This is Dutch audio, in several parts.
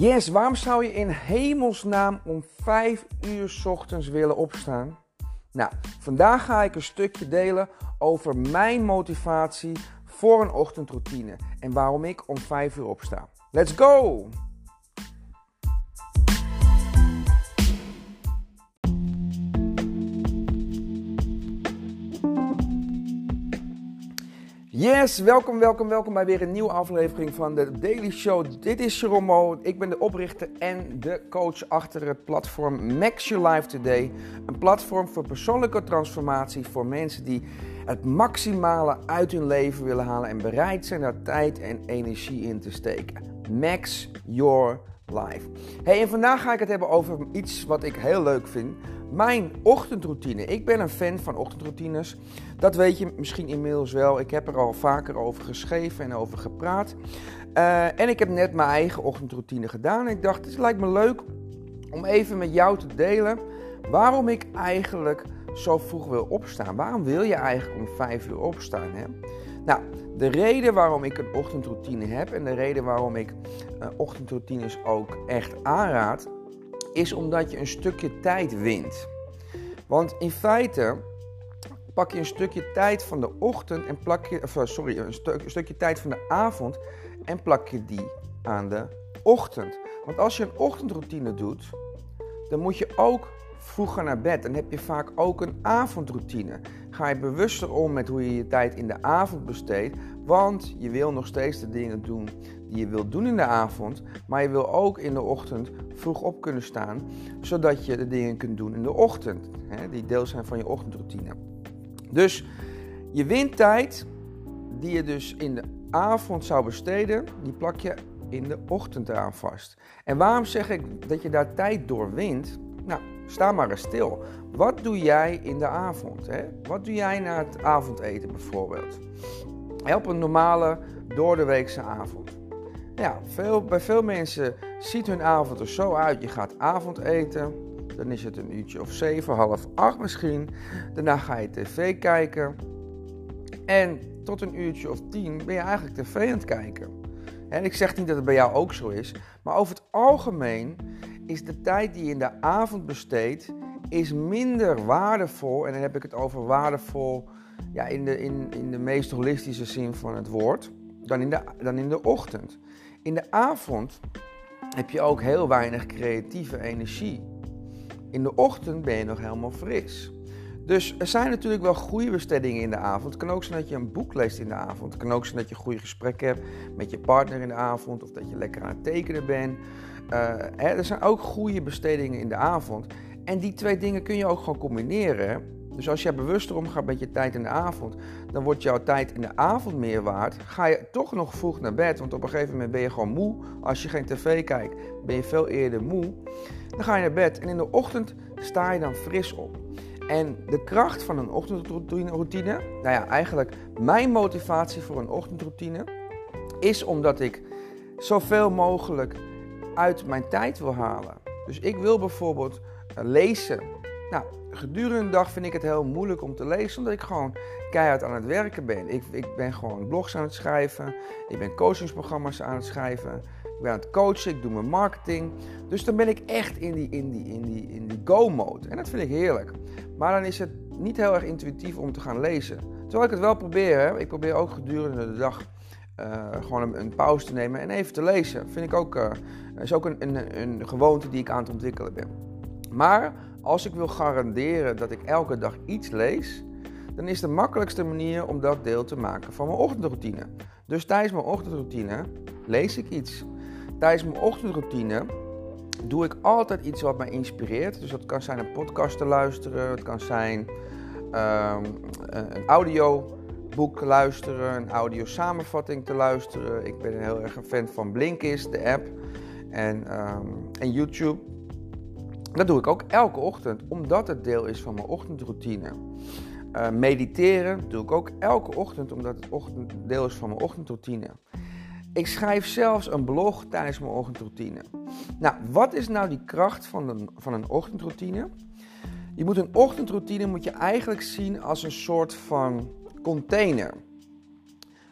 Yes, waarom zou je in hemelsnaam om 5 uur ochtends willen opstaan? Nou, vandaag ga ik een stukje delen over mijn motivatie voor een ochtendroutine en waarom ik om 5 uur opsta. Let's go! Yes, welkom, welkom, welkom bij weer een nieuwe aflevering van de Daily Show. Dit is Jeromo, ik ben de oprichter en de coach achter het platform Max Your Life Today. Een platform voor persoonlijke transformatie voor mensen die het maximale uit hun leven willen halen en bereid zijn daar tijd en energie in te steken. Max Your Life. Hey, en vandaag ga ik het hebben over iets wat ik heel leuk vind. Mijn ochtendroutine. Ik ben een fan van ochtendroutines. Dat weet je misschien inmiddels wel. Ik heb er al vaker over geschreven en over gepraat. Uh, en ik heb net mijn eigen ochtendroutine gedaan. En ik dacht, het lijkt me leuk om even met jou te delen waarom ik eigenlijk zo vroeg wil opstaan. Waarom wil je eigenlijk om 5 uur opstaan? Hè? Nou, de reden waarom ik een ochtendroutine heb en de reden waarom ik uh, ochtendroutines ook echt aanraad, is omdat je een stukje tijd wint. Want in feite pak je een stukje tijd van de ochtend en plak je, of, sorry, een, een stukje tijd van de avond en plak je die aan de ochtend. Want als je een ochtendroutine doet, dan moet je ook vroeger naar bed. Dan heb je vaak ook een avondroutine. Ga je bewuster om met hoe je je tijd in de avond besteedt. Want je wil nog steeds de dingen doen die je wilt doen in de avond. Maar je wil ook in de ochtend vroeg op kunnen staan. Zodat je de dingen kunt doen in de ochtend. Hè, die deel zijn van je ochtendroutine. Dus je wint tijd die je dus in de avond zou besteden. Die plak je in de ochtend eraan vast. En waarom zeg ik dat je daar tijd door wint? Nou, sta maar eens stil. Wat doe jij in de avond? Hè? Wat doe jij na het avondeten bijvoorbeeld? Help een normale doordeweekse avond. Ja, veel, bij veel mensen ziet hun avond er zo uit. Je gaat avondeten, dan is het een uurtje of zeven, half acht misschien. Daarna ga je tv kijken. En tot een uurtje of tien ben je eigenlijk tv aan het kijken. En ik zeg niet dat het bij jou ook zo is, maar over het algemeen is de tijd die je in de avond besteedt, is minder waardevol. En dan heb ik het over waardevol ja, in, de, in, in de meest holistische zin van het woord, dan in, de, dan in de ochtend. In de avond heb je ook heel weinig creatieve energie. In de ochtend ben je nog helemaal fris. Dus er zijn natuurlijk wel goede bestedingen in de avond. Het kan ook zijn dat je een boek leest in de avond. Het kan ook zijn dat je goede gesprekken hebt met je partner in de avond. Of dat je lekker aan het tekenen bent. Uh, hè, er zijn ook goede bestedingen in de avond. En die twee dingen kun je ook gewoon combineren. Dus als je bewuster omgaat met je tijd in de avond, dan wordt jouw tijd in de avond meer waard. Ga je toch nog vroeg naar bed, want op een gegeven moment ben je gewoon moe. Als je geen tv kijkt, ben je veel eerder moe. Dan ga je naar bed en in de ochtend sta je dan fris op. En de kracht van een ochtendroutine, nou ja, eigenlijk mijn motivatie voor een ochtendroutine, is omdat ik zoveel mogelijk uit mijn tijd wil halen. Dus ik wil bijvoorbeeld eh, lezen. Nou, gedurende de dag vind ik het heel moeilijk om te lezen, omdat ik gewoon keihard aan het werken ben. Ik, ik ben gewoon blogs aan het schrijven, ik ben coachingsprogramma's aan het schrijven, ik ben aan het coachen, ik doe mijn marketing. Dus dan ben ik echt in die, in die, in die, in die go-mode. En dat vind ik heerlijk. Maar dan is het niet heel erg intuïtief om te gaan lezen. Terwijl ik het wel probeer. Ik probeer ook gedurende de dag uh, gewoon een, pauze te nemen en even te lezen. Vind ik ook, uh, is ook een, een, een gewoonte die ik aan het ontwikkelen ben. Maar als ik wil garanderen dat ik elke dag iets lees, dan is de makkelijkste manier om dat deel te maken van mijn ochtendroutine. Dus tijdens mijn ochtendroutine lees ik iets. Tijdens mijn ochtendroutine doe ik altijd iets wat mij inspireert. Dus dat kan zijn een podcast te luisteren, het kan zijn um, een audioboek luisteren, een audio samenvatting te luisteren. Ik ben heel erg een fan van Blinkist, de app, en, um, en YouTube. Dat doe ik ook elke ochtend, omdat het deel is van mijn ochtendroutine. Uh, mediteren doe ik ook elke ochtend, omdat het deel is van mijn ochtendroutine. Ik schrijf zelfs een blog tijdens mijn ochtendroutine. Nou, wat is nou die kracht van een, van een ochtendroutine? Je moet een ochtendroutine moet je eigenlijk zien als een soort van container.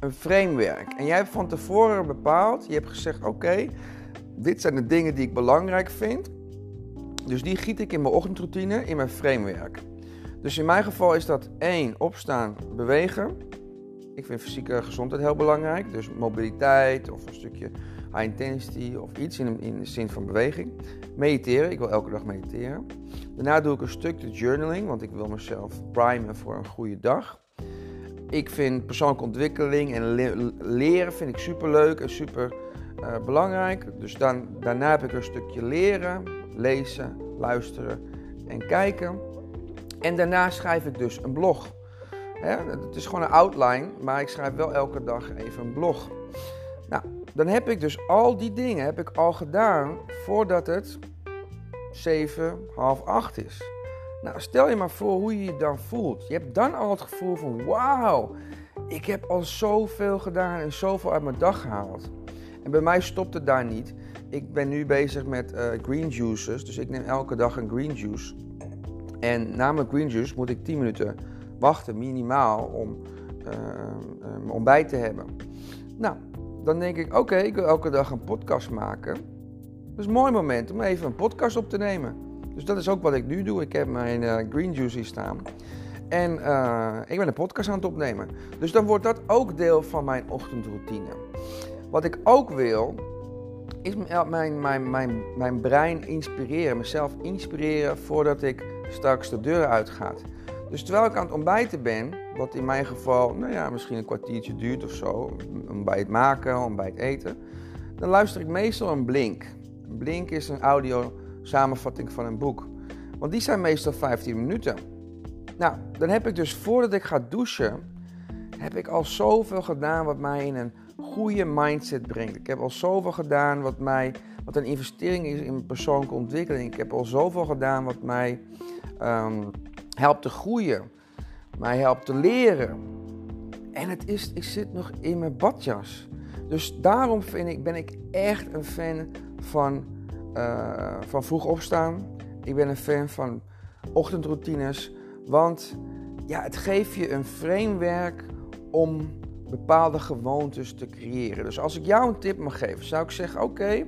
Een framework. En jij hebt van tevoren bepaald, je hebt gezegd: oké, dit zijn de dingen die ik belangrijk vind. Dus die giet ik in mijn ochtendroutine, in mijn framework. Dus in mijn geval is dat één, opstaan, bewegen. Ik vind fysieke gezondheid heel belangrijk. Dus mobiliteit of een stukje high intensity of iets in, de zin van beweging. Mediteren, ik wil elke dag mediteren. Daarna doe ik een stukje journaling, want ik wil mezelf primen voor een goede dag. Ik vind persoonlijke ontwikkeling en leren vind ik super leuk en super uh, belangrijk. Dus dan, daarna heb ik een stukje leren, lezen, luisteren en kijken. En daarna schrijf ik dus een blog. Het is gewoon een outline, maar ik schrijf wel elke dag even een blog. Nou, dan heb ik dus al die dingen heb ik al gedaan voordat het 7, half 8 is. Nou, stel je maar voor hoe je je dan voelt. Je hebt dan al het gevoel van wauw, ik heb al zoveel gedaan en zoveel uit mijn dag gehaald. En bij mij stopt het daar niet. Ik ben nu bezig met uh, green juices, dus ik neem elke dag een green juice. En na mijn green juice moet ik 10 minuten wachten, minimaal, om um, ontbijt te hebben. Nou, dan denk ik, oké, ik wil elke dag een podcast maken. Dat is een mooi moment om even een podcast op te nemen. Dus dat is ook wat ik nu doe. Ik heb mijn uh, green hier staan. En ik ben een podcast aan het opnemen. Dus dan wordt dat ook deel van mijn ochtendroutine. Wat ik ook wil, is mijn, mijn, mijn, mijn brein inspireren. Mezelf inspireren voordat ik straks de deur uitga. Dus terwijl ik aan het ontbijten ben, wat in mijn geval, nou ja, misschien een kwartiertje duurt of zo, ontbijt maken, ontbijt eten, dan luister ik meestal een blink. Een blink is een audio samenvatting van een boek. Want die zijn meestal 15 minuten. Nou, dan heb ik dus voordat ik ga douchen, heb ik al zoveel gedaan wat mij in een goede mindset brengt. Ik heb al zoveel gedaan wat mij, wat een investering is in persoonlijke ontwikkeling. Ik heb al zoveel gedaan wat mij um, helpt te groeien, mij helpt te leren. En het is, ik zit nog in mijn badjas. Dus daarom vind ik, ben ik echt een fan van, uh, van vroeg opstaan. Ik ben een fan van ochtendroutines. Want ja, het geeft je een framework om bepaalde gewoontes te creëren. Dus als ik jou een tip mag geven, zou ik zeggen: oké,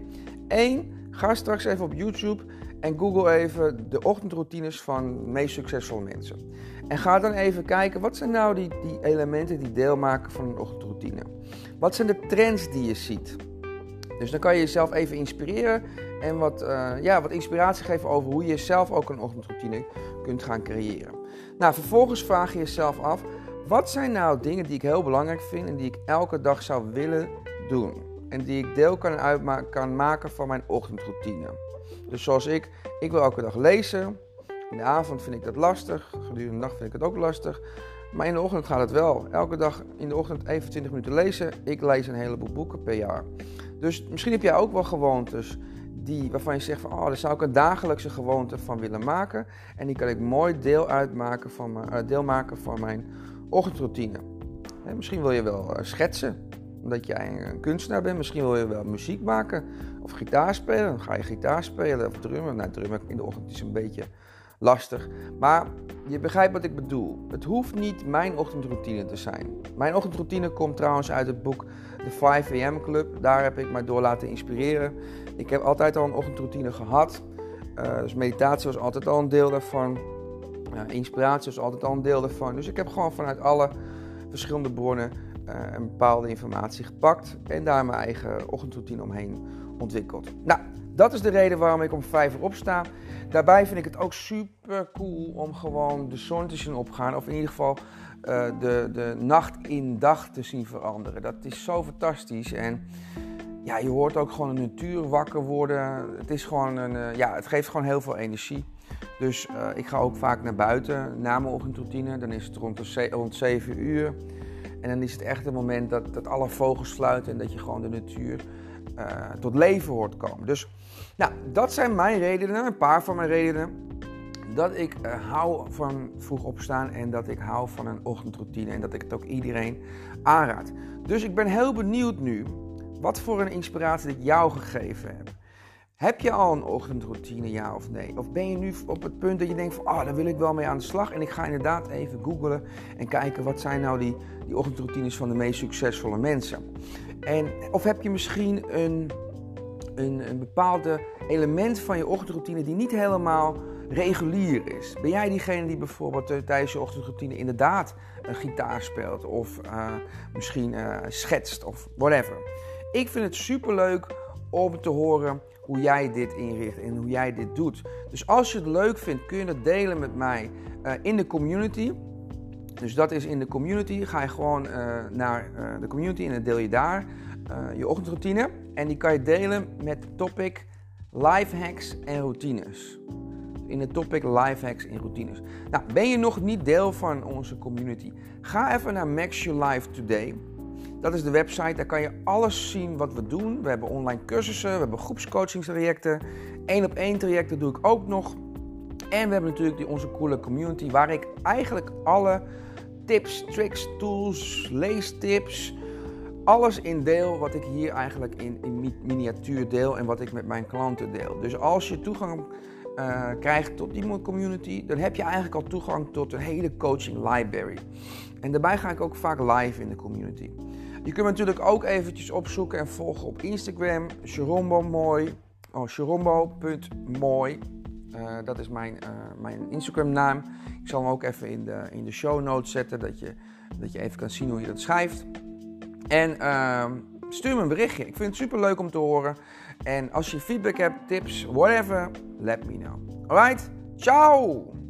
één, ga straks even op YouTube en google even de ochtendroutines van meest succesvolle mensen. En ga dan even kijken, wat zijn nou die, die elementen die deel maken van een ochtendroutine? Wat zijn de trends die je ziet? Dus dan kan je jezelf even inspireren en wat, uh, ja, wat inspiratie geven over hoe je zelf ook een ochtendroutine kunt gaan creëren. Nou, vervolgens vraag je jezelf af, wat zijn nou dingen die ik heel belangrijk vind en die ik elke dag zou willen doen? En die ik deel kan, uitmaken, kan maken van mijn ochtendroutine. Dus zoals ik, ik wil elke dag lezen. In de avond vind ik dat lastig. Gedurende de nacht vind ik het ook lastig. Maar in de ochtend gaat het wel. Elke dag in de ochtend even 20 minuten lezen. Ik lees een heleboel boeken per jaar. Dus misschien heb jij ook wel gewoontes die, waarvan je zegt van, oh, daar zou ik een dagelijkse gewoonte van willen maken. En die kan ik mooi deel, uitmaken van mijn, uh, deel maken van mijn ochtendroutine. En misschien wil je wel uh, schetsen, omdat jij een kunstenaar bent. Misschien wil je wel muziek maken of gitaar spelen. Dan ga je gitaar spelen of drummen. Nou, drummen in de ochtend is een beetje lastig. Maar je begrijpt wat ik bedoel. Het hoeft niet mijn ochtendroutine te zijn. Mijn ochtendroutine komt trouwens uit het boek The 5 AM Club. Daar heb ik mij door laten inspireren. Ik heb altijd al een ochtendroutine gehad. Uh, dus meditatie was altijd al een deel daarvan. Inspiratie was altijd al een deel daarvan. Dus ik heb gewoon vanuit alle verschillende bronnen een bepaalde informatie gepakt en daar mijn eigen ochtendroutine omheen ontwikkeld. Nou, dat is de reden waarom ik om 5 uur opsta. Daarbij vind ik het ook super cool om gewoon de zon te zien opgaan. Of in ieder geval uh, de, de nacht in dag te zien veranderen. Dat is zo fantastisch. En ja, je hoort ook gewoon de natuur wakker worden. Het, is gewoon een, uh, ja, het geeft gewoon heel veel energie. Dus ik ga ook vaak naar buiten na mijn ochtendroutine. Dan is het rond, de rond 7 uur. En dan is het echt het moment dat, dat alle vogels fluiten en dat je gewoon de natuur uh, tot leven hoort komen. Dus nou, dat zijn mijn redenen, een paar van mijn redenen. Dat ik uh, hou van vroeg opstaan en dat ik hou van een ochtendroutine en dat ik het ook iedereen aanraad. Dus ik ben heel benieuwd nu wat voor een inspiratie ik jou gegeven heb. Heb je al een ochtendroutine, ja of nee? Of ben je nu op het punt dat je denkt van, oh, daar wil ik wel mee aan de slag. En ik ga inderdaad even googlen en kijken wat zijn nou die, die ochtendroutines van de meest succesvolle mensen. En, of heb je misschien een, een, een bepaalde element van je ochtendroutine die niet helemaal regulier is. Ben jij diegene die bijvoorbeeld uh, tijdens je ochtendroutine inderdaad een gitaar speelt of uh, misschien schetst of whatever? Ik vind het super leuk om te horen hoe jij dit inricht en hoe jij dit doet. Dus als je het leuk vindt, kun je het delen met mij in de community. Dus dat is in de community. Ga je gewoon naar de community en dan deel je daar je ochtendroutine. En die kan je delen met het topic life hacks en routines in het topic hacks en routines. Nou, ben je nog niet deel van onze community? Ga even naar Max Your Life Today. Dat is de website, daar kan je alles zien wat we doen. We hebben online cursussen, we hebben groepscoachingstrajecten. Eén op één trajecten doe ik ook nog. En we hebben natuurlijk onze coole community waar ik eigenlijk alle tips, tricks, tools, leestips, alles in deel wat ik hier eigenlijk in, in miniatuur deel en wat ik met mijn klanten deel. Dus als je toegang uh, krijgt tot die community, dan heb je eigenlijk al toegang tot een hele coaching library. En daarbij ga ik ook vaak live in de community. Je kunt me natuurlijk ook eventjes opzoeken en volgen op Instagram, Sharombo Mooi, oh. Uh, dat is mijn, uh, mijn Instagram naam. Ik zal hem ook even in de, in de show notes zetten, dat je, dat je even kan zien hoe je dat schrijft. En ehm, stuur me een berichtje. Ik vind het super leuk om te horen. En als je feedback hebt, tips, whatever, let me know. Alright? Ciao!